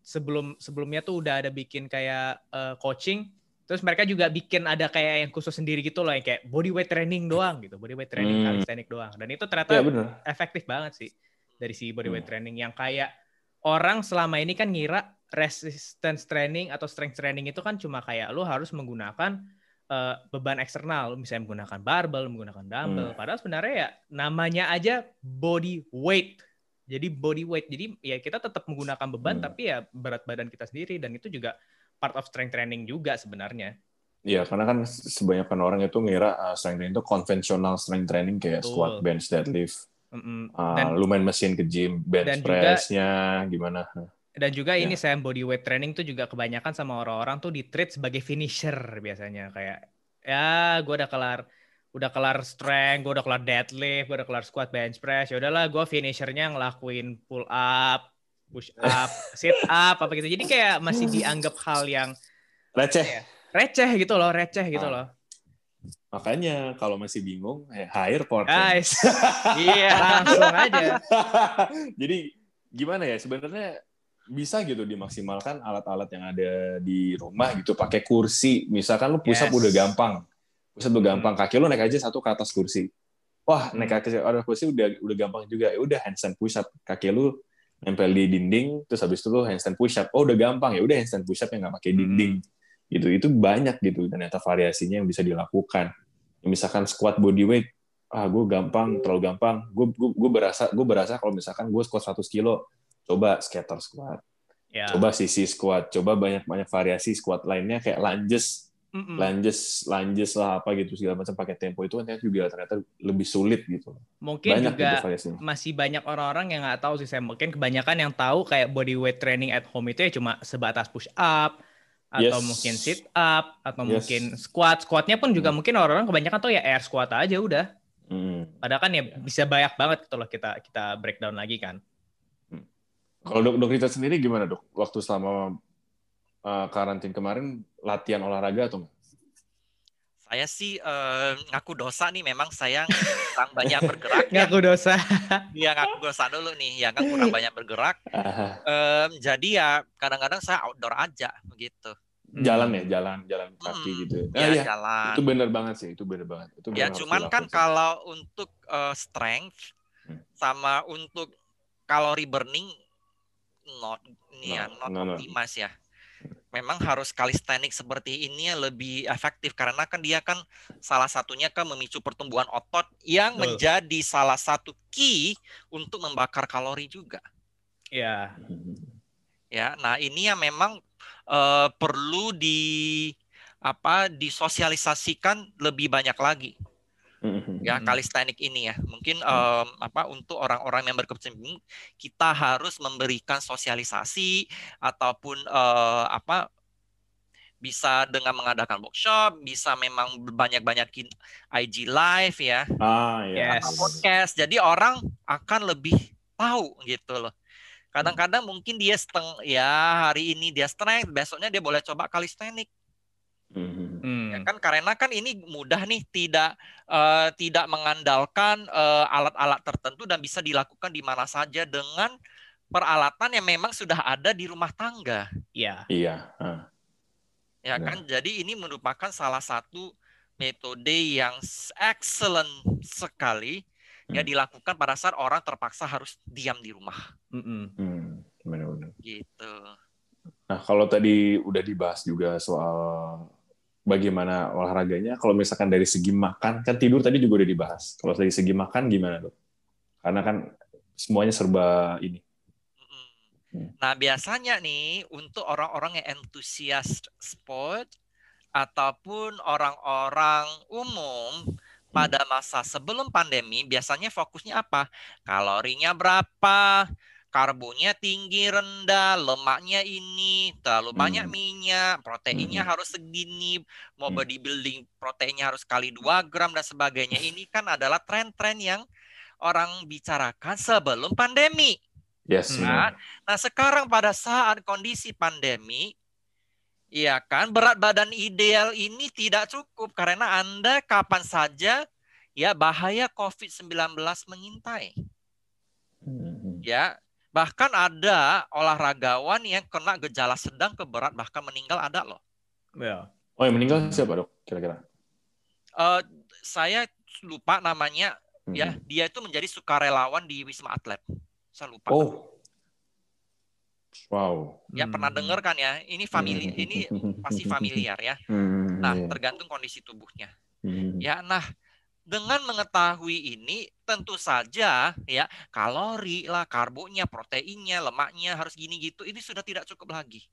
A: sebelum sebelumnya tuh udah ada bikin kayak eh, coaching. Terus mereka juga bikin ada kayak yang khusus sendiri gitu loh yang kayak body weight training doang gitu, body weight training
B: Hmm.
A: calisthenics doang. Dan itu ternyata
B: ya
A: efektif banget sih dari si body weight
B: Hmm.
A: training yang kayak orang selama ini kan ngira resistance training atau strength training itu kan cuma kayak lu harus menggunakan eh, beban eksternal, misalnya menggunakan barbel, menggunakan dumbbell.
B: Hmm.
A: Padahal sebenarnya ya namanya aja body weight. Jadi body weight. Jadi ya kita tetap menggunakan beban
B: Hmm.
A: tapi ya berat badan kita sendiri dan itu juga part of strength training juga sebenarnya.
B: Iya, karena kan sebanyakan orang itu ngira uh, strength training itu konvensional strength training kayak
A: Betul.
B: squat, bench, deadlift,
A: Mm-mm.
B: uh,
A: Dan
B: lu main mesin ke gym, bench press-nya gimana.
A: Dan juga
B: Ya.
A: ini saya body weight training tuh juga kebanyakan sama orang-orang tuh di treat sebagai finisher biasanya kayak ya gue udah kelar udah kelar strength, gue udah kelar deadlift, gue udah kelar squat bench press, ya udahlah gue finishernya ngelakuin pull up, push up, sit up apa gitu. Jadi kayak masih dianggap hal yang
B: Receh.
A: Iya. receh gitu loh, receh gitu
B: Ah.
A: loh.
B: Makanya kalau masih bingung, eh, hire Porten.
A: Guys, iya langsung aja.
B: Jadi gimana ya sebenarnya bisa gitu dimaksimalkan alat-alat yang ada di rumah gitu pakai kursi. Misalkan lu push up
A: Yes.
B: udah gampang. Push up udah gampang, kaki lu naik aja satu ke atas kursi. Wah, naik
A: Hmm.
B: kaki atas kursi udah udah gampang juga. Ya udah handstand push up, kaki lu nempel di dinding, terus habis itu lu handstand push up. Oh, udah gampang ya udah handstand push up yang nggak pakai
A: Hmm.
B: dinding. Gitu. Itu banyak gitu ternyata variasinya yang bisa dilakukan. Misalkan squat body weight, ah gue gampang, terlalu gampang. Gue gue gue berasa gue berasa kalau misalkan gue squat 100 kilo, coba scatter squat,
A: Ya.
B: coba sisi squat, coba banyak banyak variasi squat lainnya kayak lunges,
A: Mm-mm.
B: lunges, lunges lah apa gitu segala macam pakai tempo itu kan ternyata juga ternyata lebih sulit gitu.
A: Mungkin
B: Banyak
A: juga
B: gitu
A: masih banyak orang-orang yang nggak tahu sih saya mungkin kebanyakan yang tahu kayak body weight training at home itu ya cuma sebatas push up atau
B: Yes.
A: mungkin sit up atau
B: Yes.
A: mungkin squat squatnya pun juga
B: Hmm.
A: mungkin orang-orang kebanyakan tuh ya air squat aja udah
B: Hmm.
A: padahal kan ya bisa banyak banget gitu loh kita kita breakdown lagi kan
B: Kalau dok dok Richard sendiri gimana dok? Waktu selama uh, karantin kemarin latihan olahraga atau enggak?
C: Saya sih eh, ngaku dosa nih memang saya kurang banyak bergerak ya.
A: ngaku dosa
C: Iya ngaku dosa dulu nih ya kan kurang banyak bergerak. Em, jadi ya kadang-kadang saya outdoor aja begitu.
B: jalan ya, jalan jalan kaki
C: Hmm,
B: gitu.
C: Ya,
B: Ah, iya.
C: jalan.
B: Itu bener banget sih, itu bener banget. Itu
C: Ya
B: bener harus
C: cuman kan
B: sih.
C: kalau untuk eh, strength sama untuk kalori burning not ini ya
B: No,
C: not
B: no,
C: ya. Memang harus calisthenics seperti ini lebih efektif karena kan dia kan salah satunya kan memicu pertumbuhan otot yang
A: Betul.
C: menjadi salah satu key untuk membakar kalori juga.
A: Ya,
C: Ya, nah ini yang memang eh, perlu di apa disosialisasikan lebih banyak lagi. Ya
A: Mhm.
C: kalistenik ini ya mungkin em, apa untuk orang-orang yang berkecimpung kita harus memberikan sosialisasi ataupun eh, apa bisa dengan mengadakan workshop bisa memang banyak-banyakin IG live ya
B: Ah, ya.
A: Yes.
C: podcast jadi orang akan lebih tahu gitu loh kadang-kadang mungkin dia seteng ya hari ini dia strength besoknya dia boleh coba kalistenik.
A: Hmm.
C: Ya kan karena kan ini mudah nih tidak eh, tidak mengandalkan eh, alat-alat tertentu dan bisa dilakukan di mana saja dengan peralatan yang memang sudah ada di rumah tangga
A: ya,
B: Iya. ah.
C: ya kan jadi ini merupakan salah satu metode yang excellent sekali ya
B: Hmm.
C: dilakukan pada saat orang terpaksa harus diam di rumah
A: Mm-mm.
B: Hmm, benar-benar.
C: gitu
B: Nah, kalau tadi udah dibahas juga soal bagaimana olahraganya, kalau misalkan dari segi makan, kan tidur tadi juga udah dibahas. Kalau dari segi makan gimana, dok? Karena kan semuanya serba ini.
C: Nah, biasanya nih untuk orang-orang yang entusias sport ataupun orang-orang umum pada masa sebelum pandemi biasanya fokusnya apa? Kalorinya berapa? Karbonya tinggi rendah, lemaknya ini, terlalu banyak
B: Hmm.
C: minyak, proteinnya
B: Hmm.
C: harus segini, mau
B: Hmm.
C: bodybuilding proteinnya harus kali 2 gram dan sebagainya. Ini kan adalah tren-tren yang orang bicarakan sebelum pandemi.
B: Yes. Benar.
C: Nah, sekarang pada saat kondisi pandemi, ya kan, berat badan ideal ini tidak cukup karena Anda kapan saja ya bahaya COVID-19 mengintai.
B: Hmm.
C: Ya, bahkan ada olahragawan yang kena gejala sedang ke berat bahkan meninggal ada loh.
A: ya.
B: Oh, yang meninggal siapa, dok? Kira-kira?
C: Eh, saya lupa namanya
B: Hmm.
C: ya, dia itu menjadi sukarelawan di Wisma Atlet. Saya lupa.
B: Oh. Wow.
C: Ya pernah
A: Hmm.
C: dengar kan ya? Ini famili ini pasti familiar ya.
B: Hmm,
C: Nah,
B: iya.
C: tergantung kondisi tubuhnya.
B: Hmm.
C: Ya, nah dengan mengetahui ini tentu saja ya kalori lah, karbonya, proteinnya, lemaknya harus gini gitu ini sudah tidak cukup lagi.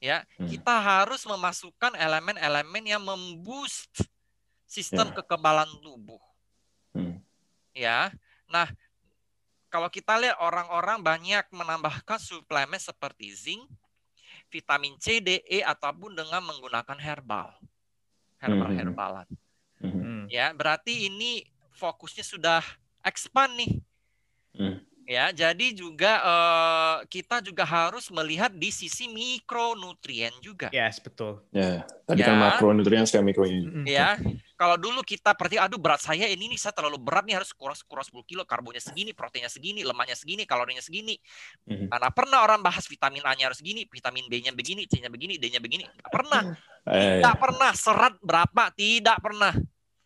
C: Ya,
B: Hmm.
C: kita harus memasukkan elemen-elemen yang memboost sistem
B: Ya.
C: kekebalan tubuh.
B: Hmm.
C: Ya. Nah, kalau kita lihat orang-orang banyak menambahkan suplemen seperti zinc, vitamin C, D, E ataupun dengan menggunakan herbal. Herbal-herbalan.
B: Hmm.
A: Hmm.
C: Ya, berarti ini fokusnya sudah expand nih.
B: Hmm.
C: Ya, jadi juga eh, kita juga harus melihat di sisi mikronutrien juga.
A: Yes, betul.
B: Ya, tadi kan
C: Ya.
B: makronutrien sekarang mikronya.
A: Mm-mm.
C: Ya, kalau dulu kita perhati, aduh berat saya ini nih saya terlalu berat nih harus kurang kurang 10 kilo, karbonnya segini, proteinnya segini, lemaknya segini, kalorinya segini.
B: Mhm.
C: Mana pernah orang bahas vitamin A-nya harus gini, vitamin B-nya begini, C-nya begini, D-nya begini? Nggak pernah.
B: Eh,
C: Tidak pernah. Serat berapa? Tidak pernah.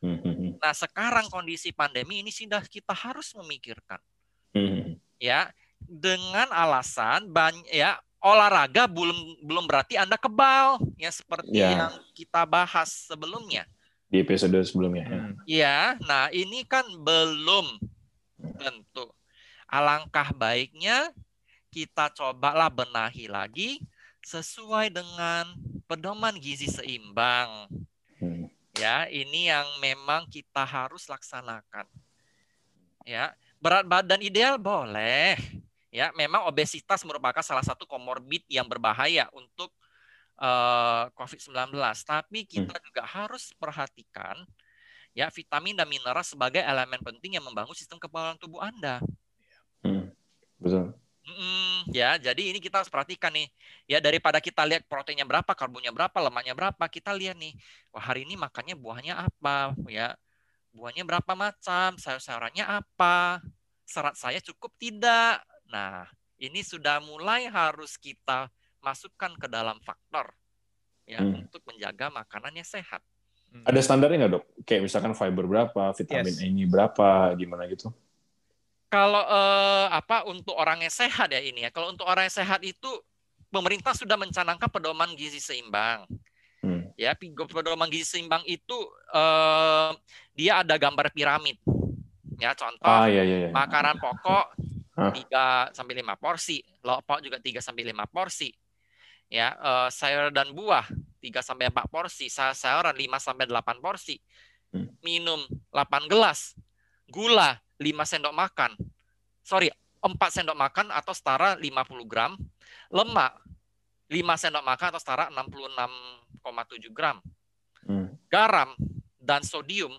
B: hmm, hmm,
C: Nah, sekarang kondisi pandemi ini sudah kita harus memikirkan.
B: hmm.
C: ya dengan alasan banyak ya olahraga belum belum berarti anda kebal ya seperti
B: Ya.
C: yang kita bahas sebelumnya
B: Di episode sebelumnya. ya.
A: Hmm.
C: ya nah ini kan belum tentu alangkah baiknya kita cobalah benahi lagi sesuai dengan pedoman gizi seimbang
B: Hmm.
C: ya ini yang memang kita harus laksanakan ya berat badan ideal boleh ya memang obesitas merupakan salah satu komorbid yang berbahaya untuk eh, COVID-19 tapi kita juga harus perhatikan ya vitamin dan mineral sebagai elemen penting yang membangun sistem kekebalan tubuh Anda
B: Hmm. Betul.
C: Mm, ya, jadi ini kita harus perhatikan nih. Ya, daripada kita lihat proteinnya berapa, karbonnya berapa, lemaknya berapa, kita lihat nih. Wah, hari ini makannya buahnya apa, ya. Buahnya berapa macam, sayur-sayurannya apa, serat saya cukup tidak. Nah, ini sudah mulai harus kita masukkan ke dalam faktor ya
B: Hmm.
C: untuk menjaga makanannya sehat.
B: Ada standarnya nggak dok? Kayak misalkan fiber berapa, vitamin
A: Yes.
B: E ini berapa, gimana gitu?
C: Kalau eh, apa untuk orang yang sehat ya ini ya. Kalau untuk orang yang sehat itu pemerintah sudah mencanangkan pedoman gizi seimbang.
B: Hmm.
C: Ya, pedoman gizi seimbang itu eh, dia ada gambar piramid. Ya, contoh
B: Ah iya iya. iya.
C: makanan pokok. 3 sampai 5 porsi, lauk pauk juga 3 sampai 5 porsi. Ya, eh, sayur dan buah 3 sampai 4 porsi, sayur-sayuran 5 sampai 8 porsi.
B: Hmm.
C: Minum 8 gelas. Gula 5 sendok makan. Sorry, 4 sendok makan atau setara 50 gram. Lemak 5 sendok makan atau setara 66,7 gram
B: Hmm.
C: garam dan sodium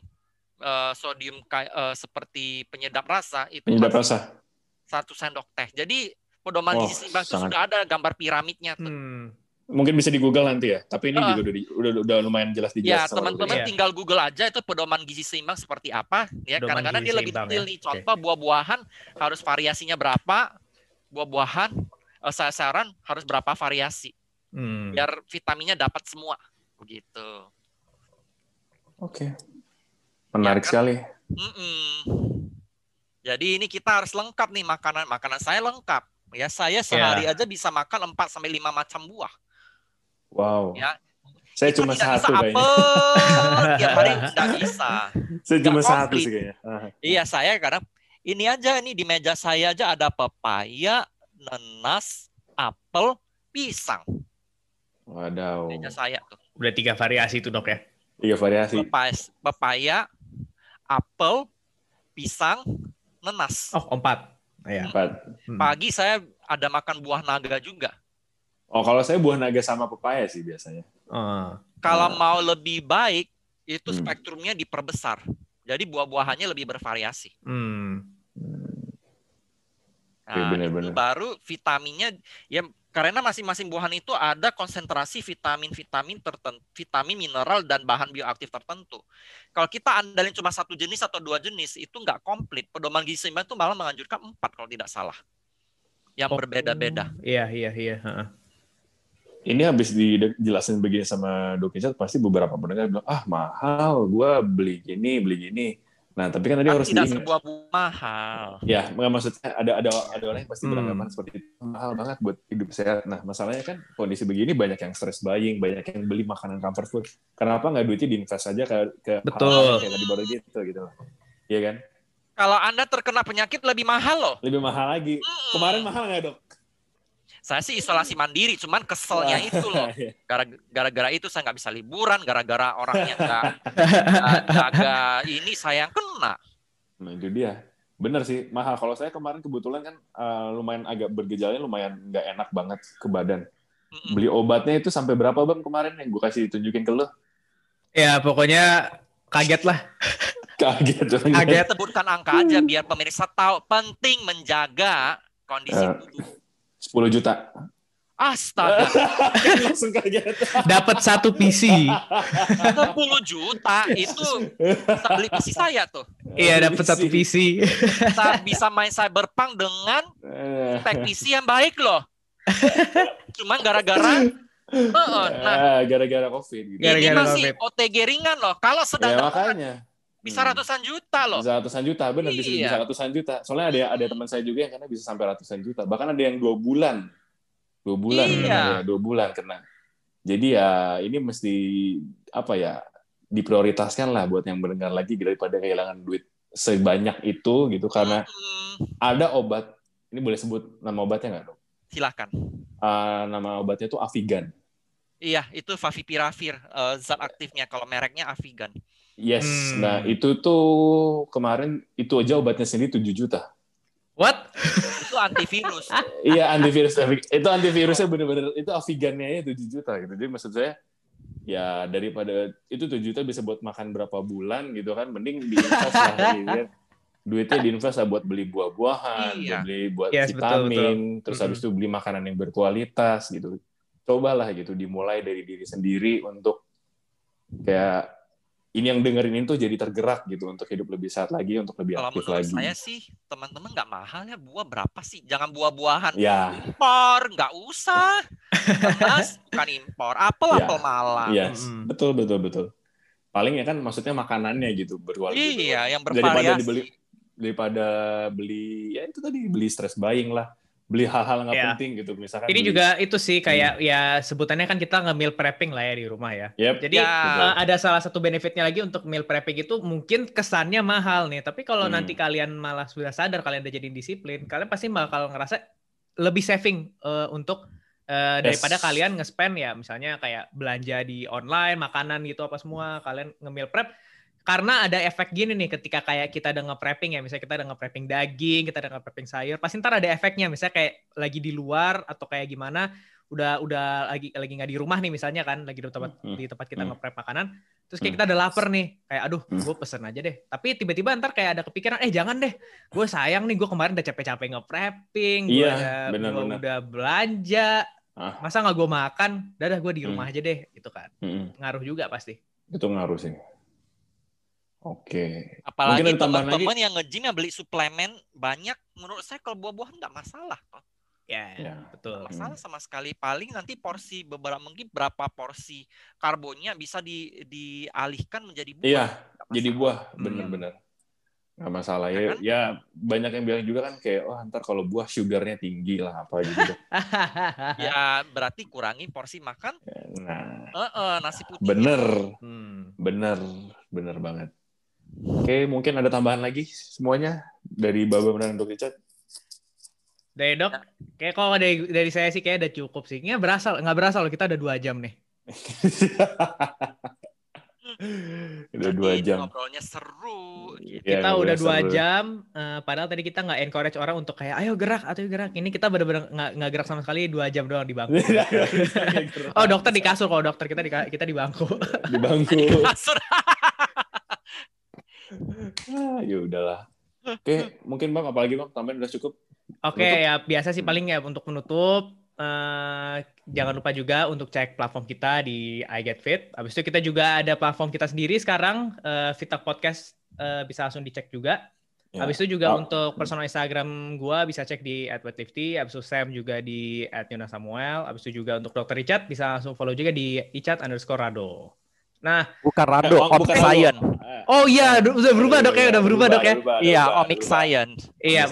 C: eh, sodium eh, seperti penyedap rasa itu
B: Penyedap rasa.
C: satu sendok teh. Jadi pedoman
B: Oh,
C: gizi
B: sangat-
C: sudah ada gambar piramidnya tuh.
A: Hmm.
B: Mungkin bisa di Google nanti ya. Tapi ini
C: Ah.
B: juga udah, di- udah, udah lumayan jelas
C: Ya
B: dijelaskan. sama
C: teman-teman tinggal Google aja itu pedoman gizi seimbang seperti apa. Ya kadang-kadang dia lebih detail
A: ya.
C: nih. Contoh buah-buahan harus variasinya berapa, buah-buahan eh, sayur-sayuran harus berapa variasi
A: Hmm.
C: biar vitaminnya dapat semua begitu.
B: Oke. Menarik
C: Ya kan?
B: sekali.
C: Mm-mm. Jadi ini kita harus lengkap nih makanan. Makanan saya lengkap. Ya, saya sehari aja bisa makan 4 sampai 5 macam buah.
B: Wow.
C: Ya.
B: Saya
C: Kita
B: cuma
C: tidak
B: satu
C: bisa
B: kayaknya.
C: apel tiap hari tidak bisa.
B: Saya cuma satu sih kayaknya.
C: Iya, saya kadang ini aja nih di meja saya aja ada pepaya, nanas, apel, pisang.
B: Wadaw.
C: Meja saya tuh.
A: Udah tiga variasi itu dok ya.
B: Tiga variasi.
C: Pepaya, pepaya apel, pisang, nanas.
A: Oh empat. Iya.
B: Empat.
A: Hmm.
C: Pagi saya ada makan buah naga juga.
B: Oh, kalau saya buah naga sama pepaya sih biasanya.
A: Oh.
C: Kalau
B: Nah.
C: mau lebih baik, itu
B: Hmm.
C: spektrumnya diperbesar. Jadi buah-buahannya lebih bervariasi.
A: Hmm.
C: Nah,
B: Oke, benar-benar.
C: itu baru vitaminnya ya karena masing-masing buahan itu ada konsentrasi vitamin-vitamin tertentu, vitamin, mineral dan bahan bioaktif tertentu. Kalau kita andalin cuma satu jenis atau dua jenis itu nggak komplit. Pedoman gizi seimbang itu malah menganjurkan empat kalau tidak salah, yang
A: Oh.
C: berbeda-beda.
A: Iya iya iya.
B: Ini habis dijelasin begini sama Dok Icat, pasti beberapa pendengar bilang, ah mahal, gua beli gini, beli gini. Nah, tapi kan tadi harus
C: tidak
B: diingat.
C: sebuah buah mahal.
B: Ya, nggak maksudnya ada ada ada orang yang pasti
A: Hmm.
B: beranggapan seperti itu mahal banget buat hidup sehat. Nah, masalahnya kan kondisi begini banyak yang stress buying, banyak yang beli makanan comfort food. Kenapa nggak duitnya diinvest aja ke ke
A: Betul.
B: hal-hal kayak tadi baru gitu gitu. Iya kan?
C: Kalau anda terkena penyakit lebih mahal loh.
B: Lebih mahal lagi.
C: Hmm.
B: Kemarin mahal nggak dok?
C: Saya sih isolasi mandiri, cuman keselnya itu loh. Gara- gara-gara itu saya nggak bisa liburan gara-gara orangnya nggak jaga ini saya yang kena
B: Nah itu dia. Bener sih, mahal. Kalau saya kemarin kebetulan kan eh, lumayan agak bergejala, lumayan nggak enak banget ke badan.
C: Mm-mm.
B: Beli obatnya itu sampai berapa bang kemarin yang gue kasih tunjukin ke lo?
A: Ya pokoknya kaget lah.
B: Kaget.
A: Kaget.
C: Saya sebutkan angka aja biar pemirsa tahu penting menjaga kondisi
B: Eh.
C: tubuh
B: 10 juta.
C: astaga
B: Langsung kaget.
A: Dapat satu PC.
C: 10 juta itu bisa beli PC saya tuh
A: Iya dapat satu PC.
C: bisa, bisa main cyberpunk dengan
B: Eh,
C: spek PC yang baik loh cuman gara-gara Heeh, nah
B: eh, gara-gara covid gitu.
A: Gara-
C: ini
A: Gara-gara
C: masih
A: COVID.
C: OTG ringan loh kalau sedang
B: Ya makanya.
C: Bisa
B: Hmm.
C: ratusan juta loh
B: Bisa ratusan juta, benar bisa,
C: Iya.
B: bisa ratusan juta. Soalnya ada ada teman saya juga yang karena bisa sampai ratusan juta. Bahkan ada yang dua bulan, dua bulan,
C: Iya.
B: ya, dua bulan kena. Jadi ya ini mesti apa ya diprioritaskan lah buat yang mendengar lagi daripada kehilangan duit sebanyak itu gitu karena
C: Hmm,
B: ada obat. Ini boleh sebut nama obatnya nggak dok?
C: silakan
B: Ah, nama obatnya itu Avigan.
C: Iya, itu Favipiravir eh, zat aktifnya kalau mereknya Avigan.
B: Yes.
A: Hmm.
B: Nah itu tuh kemarin itu aja obatnya sendiri 7 juta.
A: What?
C: Itu antivirus.
B: iya antivirus itu antivirusnya bener-bener itu Avigannya ya 7 juta gitu jadi maksud saya ya daripada itu 7 juta bisa buat makan berapa bulan gitu kan mending diinvest lah gitu kan. duitnya diinvest lah buat beli buah-buahan
C: Iya.
B: buat beli buat
A: Yes, betul,
B: vitamin terus
A: Mm-mm.
B: habis itu beli makanan yang berkualitas gitu cobalah gitu dimulai dari diri sendiri untuk kayak ini yang dengerin itu jadi tergerak gitu untuk hidup lebih sehat lagi untuk lebih
C: Kalau
B: aktif lagi
C: saya sih, teman-teman nggak mahal ya buah berapa sih? Jangan buah-buahan
B: ya
C: impor, nggak usah. Nanas bukan impor, apel
B: Ya.
C: apel Malang.
B: Yes,
A: Mm-mm.
B: betul betul betul. Paling ya kan maksudnya makanannya gitu berkualitas.
C: Iya, yang
B: Daripada
C: bervariasi.
B: dibeli daripada beli ya itu tadi beli stress buying lah beli hal-hal nggak
A: Ya.
B: penting gitu misalkan
A: Ini
B: beli-
A: juga itu sih kayak ya sebutannya kan kita nge-meal prepping lah ya di rumah ya.
B: Yep.
A: Jadi
C: Ya.
A: eh, ada salah satu benefitnya lagi untuk meal prepping itu mungkin kesannya mahal nih, tapi kalau
B: Hmm.
A: nanti kalian malah sudah sadar kalian udah jadi disiplin, kalian pasti bakal ngerasa lebih saving eh, untuk eh,
B: Yes.
A: daripada kalian nge-spend ya misalnya kayak belanja di online, makanan gitu apa semua, kalian nge-meal prep karena ada efek gini nih ketika kayak kita udah nge-prepping ya, misalnya kita udah nge-prepping daging, kita udah nge-prepping sayur, pasti ntar ada efeknya, misalnya kayak lagi di luar atau kayak gimana, udah udah lagi lagi nggak di rumah nih misalnya kan, lagi di tempat
B: Hmm.
A: di tempat kita
B: Hmm.
A: nge-prep makanan, terus kayak
B: Hmm.
A: kita udah lapar nih, kayak aduh,
B: Hmm.
A: gue pesen aja deh. Tapi tiba-tiba ntar kayak ada kepikiran, eh jangan deh, gue sayang nih, gue kemarin udah capek-capek nge-prepping, gue
B: Iya,
A: gua
B: benar.
A: udah belanja,
B: Ah.
A: masa nggak gue makan, dadah gue di
B: Hmm.
A: rumah aja deh, gitu kan,
B: Mm-mm.
A: ngaruh juga pasti.
B: itu ngaruh sih oke
C: Apalagi teman-teman yang nge-gym yang beli suplemen banyak, menurut saya kalau buah-buahan nggak masalah. kok.
A: Ya,
B: Ya.
A: betul.
C: Nggak masalah sama sekali. Paling nanti porsi beberapa mungkin berapa porsi karbonnya bisa di, dialihkan menjadi buah.
B: iya jadi buah
A: Hmm.
B: bener-bener nggak masalah
C: Ya
B: ya
C: kan?
B: ya banyak yang bilang juga kan kayak oh ntar kalau buah sugarnya tinggi lah apa gitu
C: Ya berarti kurangi porsi makan.
B: nah
C: Eh, eh, nasi putih.
B: bener
A: Hmm.
B: bener bener banget oke mungkin ada tambahan lagi semuanya dari Baba dan Dok Richard
A: Dari dok, kayak kalau dari dari saya sih kayak udah cukup sih. Nggak berasa, nggak berasa loh kita udah dua jam nih.
B: udah dua jam
C: Ngobrolnya seru. Gitu.
B: Ya,
A: kita udah dua
B: seru.
A: jam, eh, padahal tadi kita nggak encourage orang untuk kayak ayo gerak atau gerak. Ini kita bener-bener nggak nggak gerak sama sekali dua jam doang di bangku. oh dokter di kasur kalau dokter kita di kita di bangku.
B: di bangku
C: Kasur.
B: ya udahlah oke mungkin bang apalagi bang tambahan udah cukup
A: Oke
B: Penutup.
A: ya biasa sih paling ya untuk menutup. eh, jangan lupa juga untuk cek platform kita di I Get Fit. Habis itu kita juga ada platform kita sendiri sekarang, eh, Fitak Podcast eh, bisa langsung dicek juga.
B: Ya.
A: Habis itu juga
B: Oh.
A: untuk personal Instagram gua bisa cek di @weightlifty, habis itu Sam juga di @yona_samuel, habis itu juga untuk Dr. Richard bisa langsung follow juga di icat underscore rado. Nah,
C: Bukan
B: Eh,
C: Rado,
B: oh, bukan
C: Science.
A: Oh iya udah berubah dok ya, udah berubah dok ya.
B: berubah,
C: Iya,
B: berubah,
C: Omic
B: berubah.
C: Science.
A: Iya,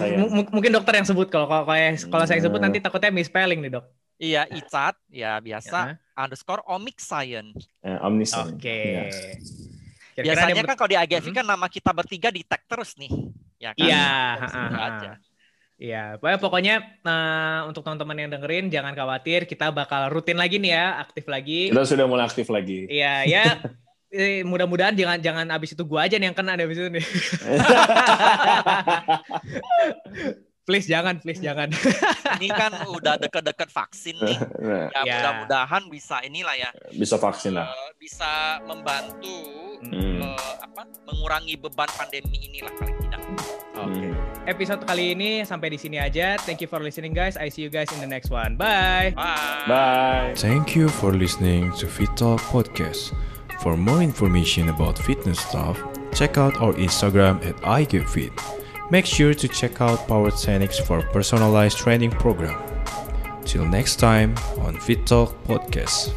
A: mungkin dokter yang sebut kalau kalau kalau kalau saya sebut
B: Hmm.
A: nanti takutnya misspelling nih dok.
C: Iya, Icat, ya biasa.
A: Ya.
C: Underscore Omic Science.
B: Eh.
A: Oke.
B: Iya.
C: Biasanya kan kalau di IGFI
A: Mhm.
C: kan nama kita bertiga di tag terus nih. Ya kan?
A: Iya,
C: aja.
A: Iya, pokoknya, pokoknya nah, untuk teman-teman yang dengerin jangan khawatir, kita bakal rutin lagi nih ya, aktif lagi.
B: Kita sudah mulai aktif lagi.
A: Iya, ya eh, mudah-mudahan jangan jangan abis itu gua aja nih yang kena deh abis itu nih. please jangan, please jangan.
C: Ini kan udah deket-deket vaksin nih.
B: Nah,
C: Ya,
A: Ya.
C: mudah-mudahan bisa inilah ya.
B: bisa vaksin lah.
C: eh, bisa membantu
B: Hmm.
C: eh, apa mengurangi beban pandemi inilah paling tidak.
A: Oke.
B: Hmm.
A: Episode kali ini sampai di sini aja. Thank you for listening guys. I see you guys in the next one. Bye.
C: Bye.
B: Bye.
D: Thank you for listening to Fit Talk Podcast. For more information about fitness stuff, check out our Instagram at iGetFit. Make sure to check out Power Techniques for personalized training program. Till next time on Fit Talk Podcast.